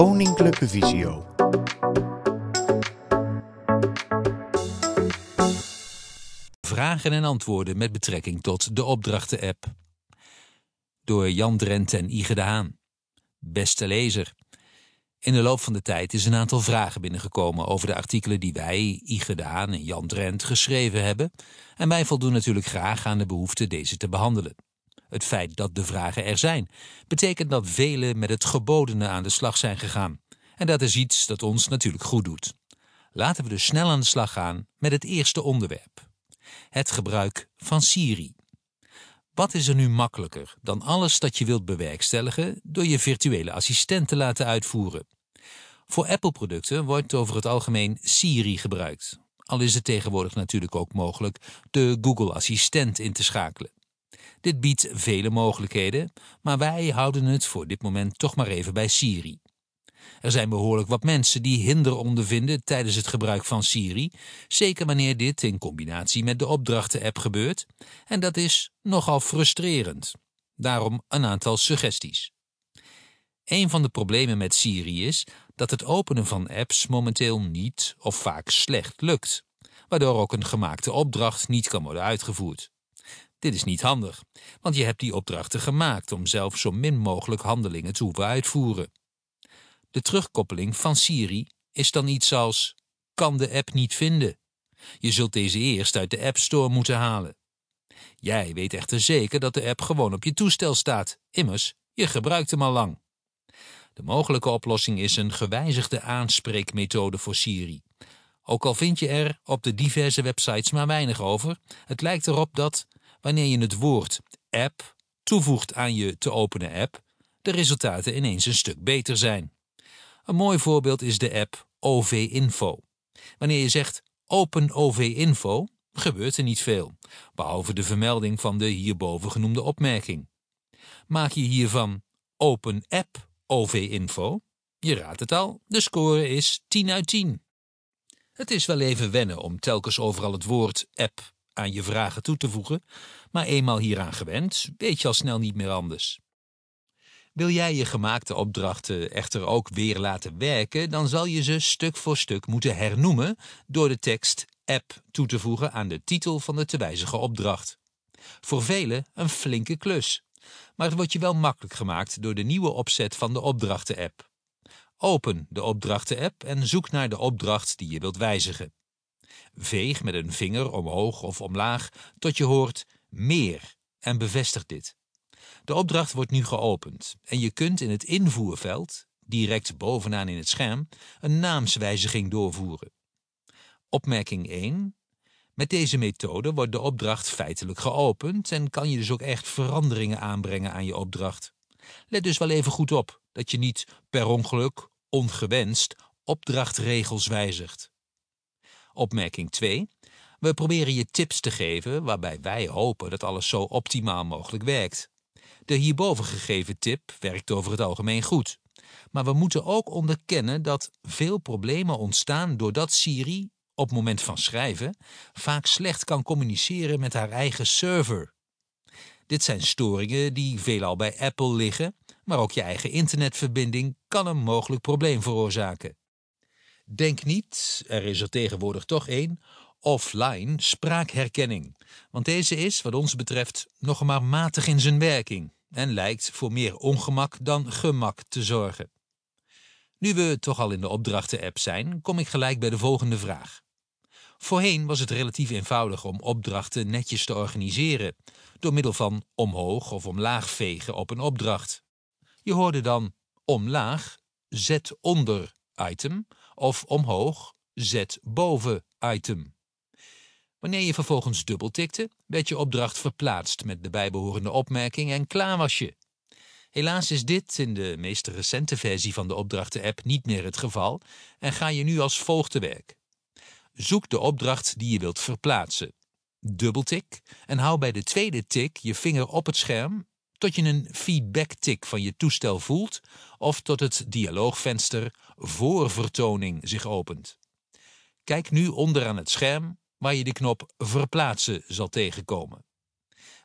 Koninklijke Visio. Vragen en antwoorden met betrekking tot de opdrachten-app. Door Jan Drent en Ige de Haan. Beste lezer. In de loop van de tijd is een aantal vragen binnengekomen over de artikelen die wij, Ige de Haan en Jan Drent, geschreven hebben. En wij voldoen natuurlijk graag aan de behoefte deze te behandelen. Het feit dat de vragen er zijn, betekent dat velen met het gebodene aan de slag zijn gegaan. En dat is iets dat ons natuurlijk goed doet. Laten we dus snel aan de slag gaan met het eerste onderwerp. Het gebruik van Siri. Wat is er nu makkelijker dan alles dat je wilt bewerkstelligen door je virtuele assistent te laten uitvoeren? Voor Apple-producten wordt over het algemeen Siri gebruikt. Al is het tegenwoordig natuurlijk ook mogelijk de Google Assistent in te schakelen. Dit biedt vele mogelijkheden, maar wij houden het voor dit moment toch maar even bij Siri. Er zijn behoorlijk wat mensen die hinder ondervinden tijdens het gebruik van Siri, zeker wanneer dit in combinatie met de opdrachten-app gebeurt, en dat is nogal frustrerend. Daarom een aantal suggesties. Een van de problemen met Siri is dat het openen van apps momenteel niet of vaak slecht lukt, waardoor ook een gemaakte opdracht niet kan worden uitgevoerd. Dit is niet handig, want je hebt die opdrachten gemaakt om zelf zo min mogelijk handelingen te hoeven uitvoeren. De terugkoppeling van Siri is dan iets als kan de app niet vinden. Je zult deze eerst uit de App Store moeten halen. Jij weet echter zeker dat de app gewoon op je toestel staat. Immers, je gebruikt hem al lang. De mogelijke oplossing is een gewijzigde aanspreekmethode voor Siri. Ook al vind je er op de diverse websites maar weinig over, het lijkt erop dat, wanneer je het woord app toevoegt aan je te openen app, de resultaten ineens een stuk beter zijn. Een mooi voorbeeld is de app OV Info. Wanneer je zegt open OV Info, gebeurt er niet veel, behalve de vermelding van de hierboven genoemde opmerking. Maak je hiervan open app OV Info, je raadt het al, de score is 10 uit 10. Het is wel even wennen om telkens overal het woord app aan je vragen toe te voegen, maar eenmaal hieraan gewend, weet je al snel niet meer anders. Wil jij je gemaakte opdrachten echter ook weer laten werken, dan zal je ze stuk voor stuk moeten hernoemen door de tekst app toe te voegen aan de titel van de te wijzigen opdracht. Voor velen een flinke klus, maar het wordt je wel makkelijk gemaakt door de nieuwe opzet van de opdrachten-app. Open de opdrachten-app en zoek naar de opdracht die je wilt wijzigen. Veeg met een vinger omhoog of omlaag tot je hoort meer en bevestig dit. De opdracht wordt nu geopend en je kunt in het invoerveld, direct bovenaan in het scherm, een naamswijziging doorvoeren. Opmerking 1. Met deze methode wordt de opdracht feitelijk geopend en kan je dus ook echt veranderingen aanbrengen aan je opdracht. Let dus wel even goed op dat je niet per ongeluk, ongewenst, opdrachtregels wijzigt. Opmerking 2. We proberen je tips te geven waarbij wij hopen dat alles zo optimaal mogelijk werkt. De hierboven gegeven tip werkt over het algemeen goed. Maar we moeten ook onderkennen dat veel problemen ontstaan doordat Siri, op moment van schrijven, vaak slecht kan communiceren met haar eigen server. Dit zijn storingen die veelal bij Apple liggen, maar ook je eigen internetverbinding kan een mogelijk probleem veroorzaken. Denk niet, er is er tegenwoordig toch één, offline spraakherkenning, want deze is, wat ons betreft, nog maar matig in zijn werking en lijkt voor meer ongemak dan gemak te zorgen. Nu we toch al in de opdrachten-app zijn, kom ik gelijk bij de volgende vraag. Voorheen was het relatief eenvoudig om opdrachten netjes te organiseren, door middel van omhoog of omlaag vegen op een opdracht. Je hoorde dan omlaag, zet onder item of omhoog, zet boven item. Wanneer je vervolgens dubbeltikte, werd je opdracht verplaatst met de bijbehorende opmerking en klaar was je. Helaas is dit in de meest recente versie van de opdrachten-app niet meer het geval en ga je nu als volgt te werk. Zoek de opdracht die je wilt verplaatsen. Dubbeltik en hou bij de tweede tik je vinger op het scherm tot je een feedback-tik van je toestel voelt of tot het dialoogvenster voor vertoning zich opent. Kijk nu onderaan het scherm waar je de knop Verplaatsen zal tegenkomen.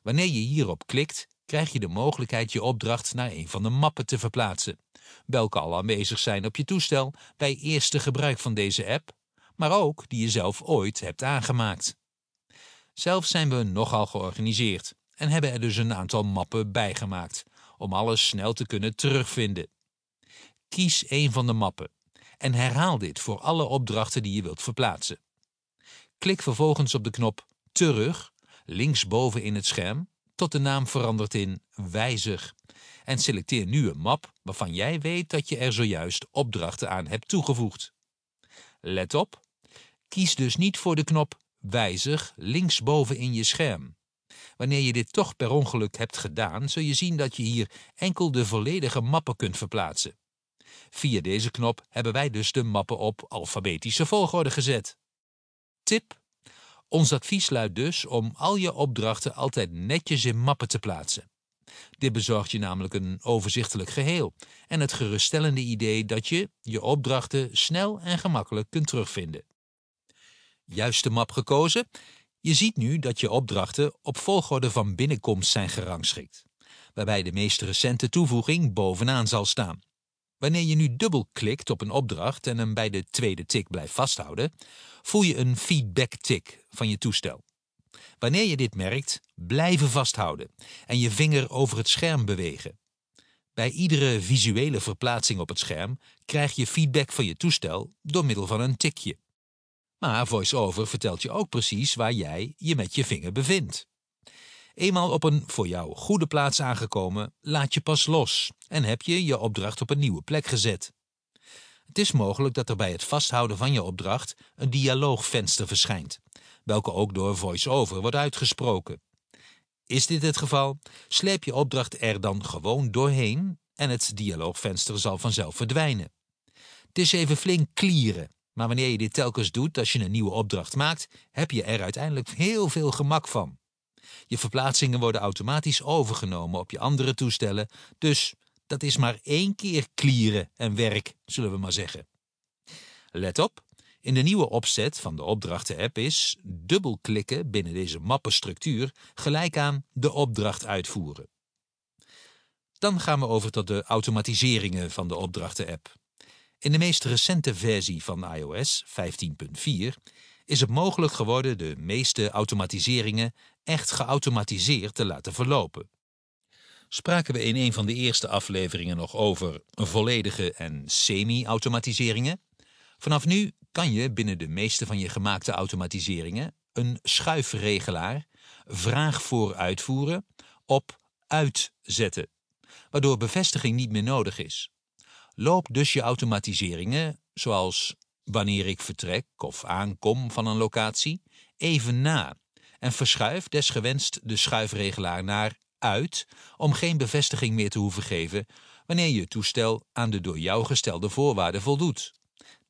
Wanneer je hierop klikt, krijg je de mogelijkheid je opdracht naar een van de mappen te verplaatsen, welke al aanwezig zijn op je toestel bij eerste gebruik van deze app, maar ook die je zelf ooit hebt aangemaakt. Zelf zijn we nogal georganiseerd en hebben er dus een aantal mappen bijgemaakt om alles snel te kunnen terugvinden. Kies een van de mappen en herhaal dit voor alle opdrachten die je wilt verplaatsen. Klik vervolgens op de knop Terug, linksboven in het scherm, tot de naam verandert in Wijzig. En selecteer nu een map waarvan jij weet dat je er zojuist opdrachten aan hebt toegevoegd. Let op, kies dus niet voor de knop Wijzig linksboven in je scherm. Wanneer je dit toch per ongeluk hebt gedaan, zul je zien dat je hier enkel de volledige mappen kunt verplaatsen. Via deze knop hebben wij dus de mappen op alfabetische volgorde gezet. Tip. Ons advies luidt dus om al je opdrachten altijd netjes in mappen te plaatsen. Dit bezorgt je namelijk een overzichtelijk geheel en het geruststellende idee dat je je opdrachten snel en gemakkelijk kunt terugvinden. Juiste map gekozen? Je ziet nu dat je opdrachten op volgorde van binnenkomst zijn gerangschikt, waarbij de meest recente toevoeging bovenaan zal staan. Wanneer je nu dubbelklikt op een opdracht en hem bij de tweede tik blijft vasthouden, voel je een feedback-tik van je toestel. Wanneer je dit merkt, blijven vasthouden en je vinger over het scherm bewegen. Bij iedere visuele verplaatsing op het scherm krijg je feedback van je toestel door middel van een tikje. Maar VoiceOver vertelt je ook precies waar jij je met je vinger bevindt. Eenmaal op een voor jou goede plaats aangekomen, laat je pas los en heb je je opdracht op een nieuwe plek gezet. Het is mogelijk dat er bij het vasthouden van je opdracht een dialoogvenster verschijnt, welke ook door VoiceOver wordt uitgesproken. Is dit het geval, sleep je opdracht er dan gewoon doorheen en het dialoogvenster zal vanzelf verdwijnen. Het is even flink klieren, maar wanneer je dit telkens doet als je een nieuwe opdracht maakt, heb je er uiteindelijk heel veel gemak van. Je verplaatsingen worden automatisch overgenomen op je andere toestellen, dus dat is maar één keer klieren en werk, zullen we maar zeggen. Let op, in de nieuwe opzet van de opdrachten-app is dubbelklikken binnen deze mappenstructuur gelijk aan de opdracht uitvoeren. Dan gaan we over tot de automatiseringen van de opdrachten-app. In de meest recente versie van iOS 15.4 is het mogelijk geworden de meeste automatiseringen echt geautomatiseerd te laten verlopen. Spraken we in een van de eerste afleveringen nog over volledige en semi-automatiseringen? Vanaf nu kan je binnen de meeste van je gemaakte automatiseringen een schuifregelaar vraag voor uitvoeren op uitzetten, waardoor bevestiging niet meer nodig is. Loop dus je automatiseringen, zoals wanneer ik vertrek of aankom van een locatie, even na en verschuif desgewenst de schuifregelaar naar uit om geen bevestiging meer te hoeven geven wanneer je toestel aan de door jou gestelde voorwaarden voldoet.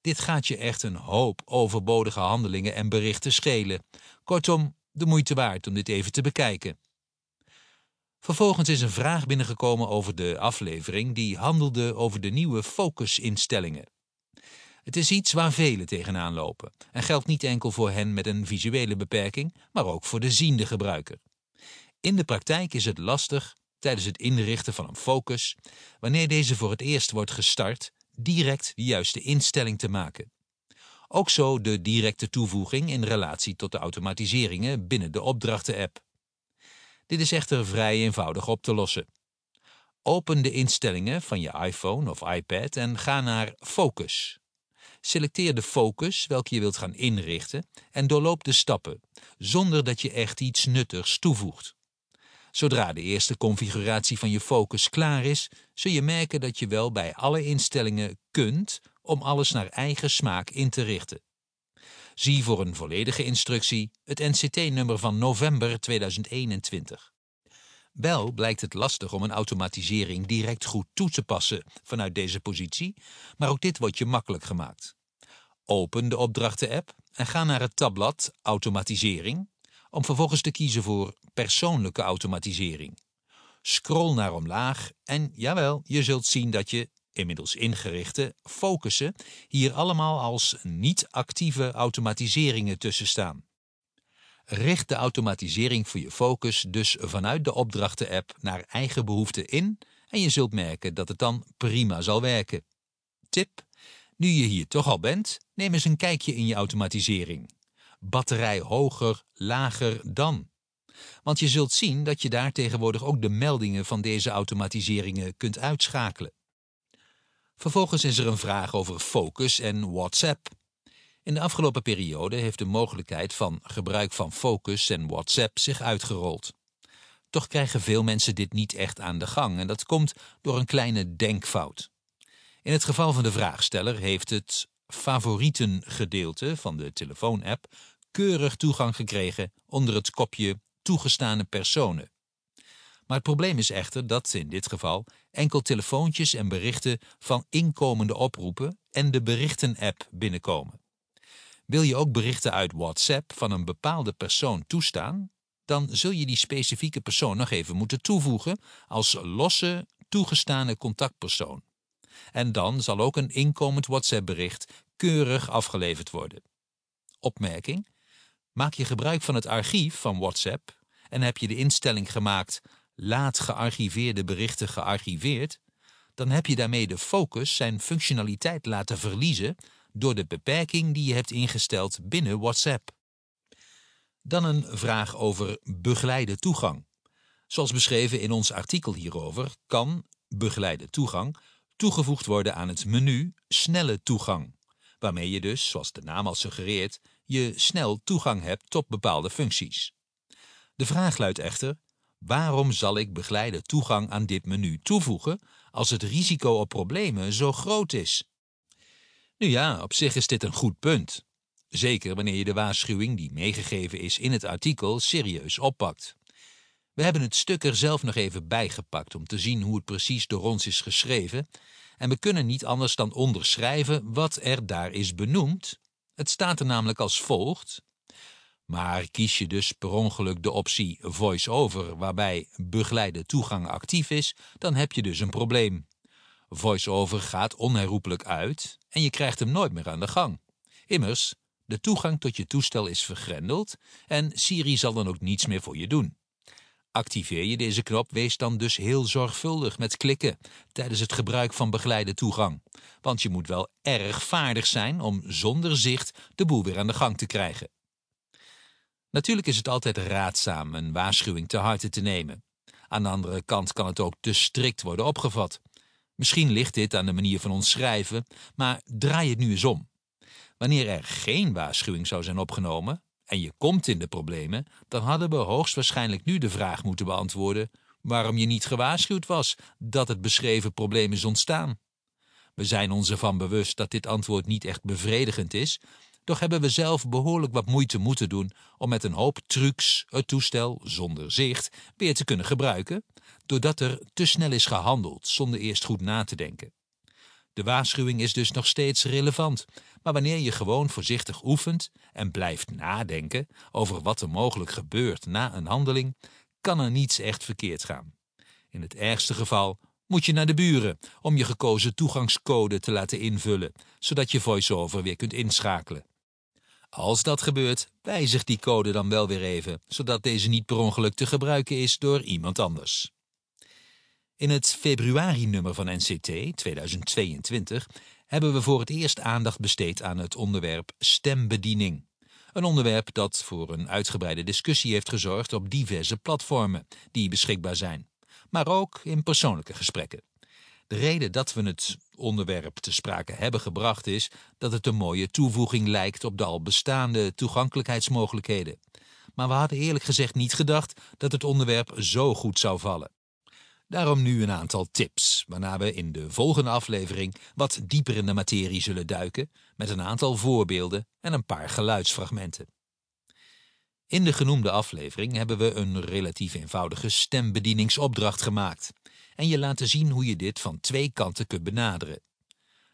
Dit gaat je echt een hoop overbodige handelingen en berichten schelen. Kortom, de moeite waard om dit even te bekijken. Vervolgens is een vraag binnengekomen over de aflevering die handelde over de nieuwe focusinstellingen. Het is iets waar velen tegenaan lopen en geldt niet enkel voor hen met een visuele beperking, maar ook voor de ziende gebruiker. In de praktijk is het lastig tijdens het inrichten van een focus, wanneer deze voor het eerst wordt gestart, direct de juiste instelling te maken. Ook zo de directe toevoeging in relatie tot de automatiseringen binnen de opdrachten-app. Dit is echter vrij eenvoudig op te lossen. Open de instellingen van je iPhone of iPad en ga naar Focus. Selecteer de focus welke je wilt gaan inrichten en doorloop de stappen, zonder dat je echt iets nuttigs toevoegt. Zodra de eerste configuratie van je focus klaar is, zul je merken dat je wel bij alle instellingen kunt om alles naar eigen smaak in te richten. Zie voor een volledige instructie het NCT-nummer van november 2021. Wel blijkt het lastig om een automatisering direct goed toe te passen vanuit deze positie, maar ook dit wordt je makkelijk gemaakt. Open de opdrachten-app en ga naar het tabblad Automatisering om vervolgens te kiezen voor Persoonlijke automatisering. Scroll naar omlaag en jawel, je zult zien dat je, inmiddels ingerichte, focussen hier allemaal als niet-actieve automatiseringen tussen staan. Richt de automatisering voor je focus dus vanuit de opdrachten-app naar eigen behoeften in en je zult merken dat het dan prima zal werken. Tip: nu je hier toch al bent, neem eens een kijkje in je automatisering. Batterij hoger, lager dan. Want je zult zien dat je daar tegenwoordig ook de meldingen van deze automatiseringen kunt uitschakelen. Vervolgens is er een vraag over Focus en WhatsApp. In de afgelopen periode heeft de mogelijkheid van gebruik van Focus en WhatsApp zich uitgerold. Toch krijgen veel mensen dit niet echt aan de gang en dat komt door een kleine denkfout. In het geval van de vraagsteller heeft het favorieten gedeelte van de telefoonapp keurig toegang gekregen onder het kopje toegestane personen. Maar het probleem is echter dat in dit geval enkel telefoontjes en berichten van inkomende oproepen en de berichten-app binnenkomen. Wil je ook berichten uit WhatsApp van een bepaalde persoon toestaan, dan zul je die specifieke persoon nog even moeten toevoegen als losse toegestane contactpersoon. En dan zal ook een inkomend WhatsApp-bericht keurig afgeleverd worden. Opmerking: Maak je gebruik van het archief van WhatsApp en heb je de instelling gemaakt laat gearchiveerde berichten gearchiveerd, dan heb je daarmee de focus zijn functionaliteit laten verliezen door de beperking die je hebt ingesteld binnen WhatsApp. Dan een vraag over begeleide toegang. Zoals beschreven in ons artikel hierover kan begeleide toegang toegevoegd worden aan het menu snelle toegang, waarmee je dus, zoals de naam al suggereert, je snel toegang hebt tot bepaalde functies. De vraag luidt echter: waarom zal ik begeleide toegang aan dit menu toevoegen als het risico op problemen zo groot is? Nu ja, op zich is dit een goed punt. Zeker wanneer je de waarschuwing die meegegeven is in het artikel serieus oppakt. We hebben het stuk er zelf nog even bijgepakt om te zien hoe het precies door ons is geschreven, en we kunnen niet anders dan onderschrijven wat er daar is benoemd. Het staat er namelijk als volgt. Maar kies je dus per ongeluk de optie voice-over waarbij begeleide toegang actief is, dan heb je dus een probleem. Voice-over gaat onherroepelijk uit en je krijgt hem nooit meer aan de gang. Immers, de toegang tot je toestel is vergrendeld en Siri zal dan ook niets meer voor je doen. Activeer je deze knop, wees dan dus heel zorgvuldig met klikken tijdens het gebruik van begeleide toegang. Want je moet wel erg vaardig zijn om zonder zicht de boel weer aan de gang te krijgen. Natuurlijk is het altijd raadzaam een waarschuwing te harte te nemen. Aan de andere kant kan het ook te strikt worden opgevat. Misschien ligt dit aan de manier van ons schrijven, maar draai het nu eens om. Wanneer er geen waarschuwing zou zijn opgenomen en je komt in de problemen, dan hadden we hoogstwaarschijnlijk nu de vraag moeten beantwoorden waarom je niet gewaarschuwd was dat het beschreven probleem is ontstaan. We zijn ons ervan bewust dat dit antwoord niet echt bevredigend is, doch hebben we zelf behoorlijk wat moeite moeten doen om met een hoop trucs het toestel zonder zicht weer te kunnen gebruiken, doordat er te snel is gehandeld zonder eerst goed na te denken. De waarschuwing is dus nog steeds relevant, maar wanneer je gewoon voorzichtig oefent en blijft nadenken over wat er mogelijk gebeurt na een handeling, kan er niets echt verkeerd gaan. In het ergste geval moet je naar de buren om je gekozen toegangscode te laten invullen, zodat je voice-over weer kunt inschakelen. Als dat gebeurt, wijzig die code dan wel weer even, zodat deze niet per ongeluk te gebruiken is door iemand anders. In het februari-nummer van NCT 2022 hebben we voor het eerst aandacht besteed aan het onderwerp stembediening. Een onderwerp dat voor een uitgebreide discussie heeft gezorgd op diverse platformen die beschikbaar zijn, maar ook in persoonlijke gesprekken. De reden dat we het onderwerp te sprake hebben gebracht is dat het een mooie toevoeging lijkt op de al bestaande toegankelijkheidsmogelijkheden. Maar we hadden eerlijk gezegd niet gedacht dat het onderwerp zo goed zou vallen. Daarom nu een aantal tips, waarna we in de volgende aflevering wat dieper in de materie zullen duiken, met een aantal voorbeelden en een paar geluidsfragmenten. In de genoemde aflevering hebben we een relatief eenvoudige stembedieningsopdracht gemaakt en je laten zien hoe je dit van twee kanten kunt benaderen.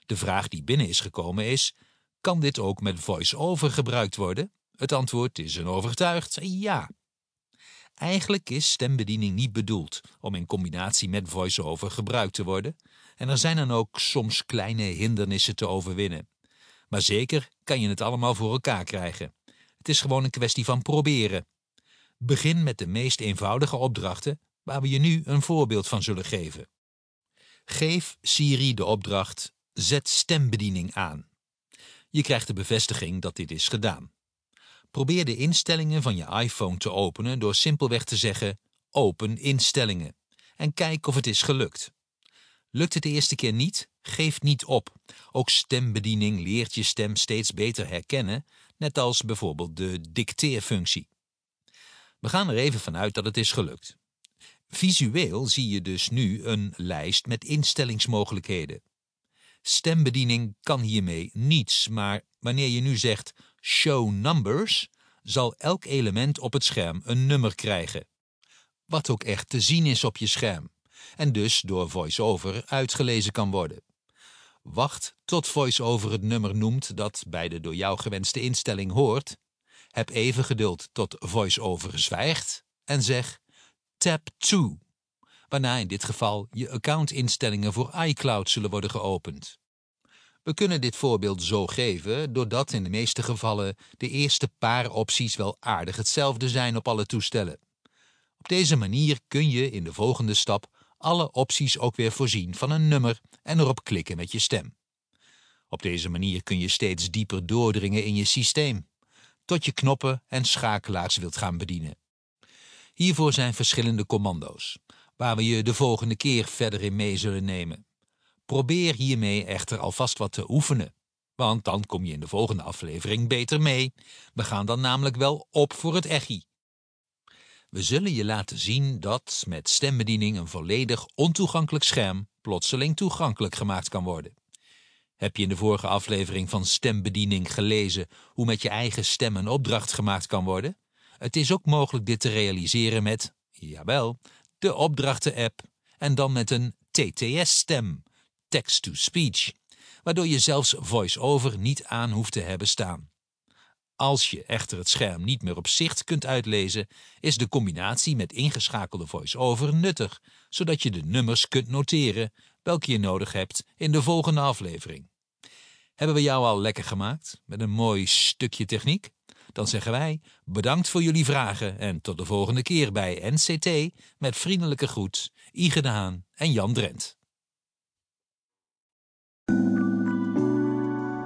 De vraag die binnen is gekomen is: kan dit ook met voice-over gebruikt worden? Het antwoord is een overtuigd ja. Eigenlijk is stembediening niet bedoeld om in combinatie met voice-over gebruikt te worden, en er zijn dan ook soms kleine hindernissen te overwinnen. Maar zeker kan je het allemaal voor elkaar krijgen. Het is gewoon een kwestie van proberen. Begin met de meest eenvoudige opdrachten, waar we je nu een voorbeeld van zullen geven. Geef Siri de opdracht Zet stembediening aan. Je krijgt de bevestiging dat dit is gedaan. Probeer de instellingen van je iPhone te openen door simpelweg te zeggen Open instellingen en kijk of het is gelukt. Lukt het de eerste keer niet? Geef niet op. Ook stembediening leert je stem steeds beter herkennen, net als bijvoorbeeld de dicteerfunctie. We gaan er even vanuit dat het is gelukt. Visueel zie je dus nu een lijst met instellingsmogelijkheden. Stembediening kan hiermee niets, maar wanneer je nu zegt Show Numbers, zal elk element op het scherm een nummer krijgen. Wat ook echt te zien is op je scherm en dus door VoiceOver uitgelezen kan worden. Wacht tot VoiceOver het nummer noemt dat bij de door jou gewenste instelling hoort. Heb even geduld tot VoiceOver zwijgt en zeg Tap 2, waarna in dit geval je accountinstellingen voor iCloud zullen worden geopend. We kunnen dit voorbeeld zo geven doordat in de meeste gevallen de eerste paar opties wel aardig hetzelfde zijn op alle toestellen. Op deze manier kun je in de volgende stap alle opties ook weer voorzien van een nummer en erop klikken met je stem. Op deze manier kun je steeds dieper doordringen in je systeem, tot je knoppen en schakelaars wilt gaan bedienen. Hiervoor zijn verschillende commando's, waar we je de volgende keer verder in mee zullen nemen. Probeer hiermee echter alvast wat te oefenen, want dan kom je in de volgende aflevering beter mee. We gaan dan namelijk wel op voor het echi. We zullen je laten zien dat met stembediening een volledig ontoegankelijk scherm plotseling toegankelijk gemaakt kan worden. Heb je in de vorige aflevering van stembediening gelezen hoe met je eigen stem een opdracht gemaakt kan worden? Het is ook mogelijk dit te realiseren met, jawel, de opdrachten-app en dan met een TTS-stem, text-to-speech, waardoor je zelfs voice-over niet aan hoeft te hebben staan. Als je echter het scherm niet meer op zicht kunt uitlezen, is de combinatie met ingeschakelde voice-over nuttig, zodat je de nummers kunt noteren welke je nodig hebt in de volgende aflevering. Hebben we jou al lekker gemaakt met een mooi stukje techniek? Dan zeggen wij bedankt voor jullie vragen en tot de volgende keer bij NCT met vriendelijke groet Ige de Haan en Jan Drent.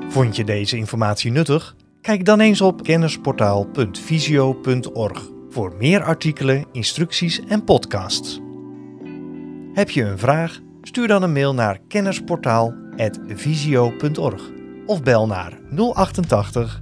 Vond je deze informatie nuttig? Kijk dan eens op kennisportaal.visio.org voor meer artikelen, instructies en podcasts. Heb je een vraag? Stuur dan een mail naar kennisportaal.visio.org of bel naar 088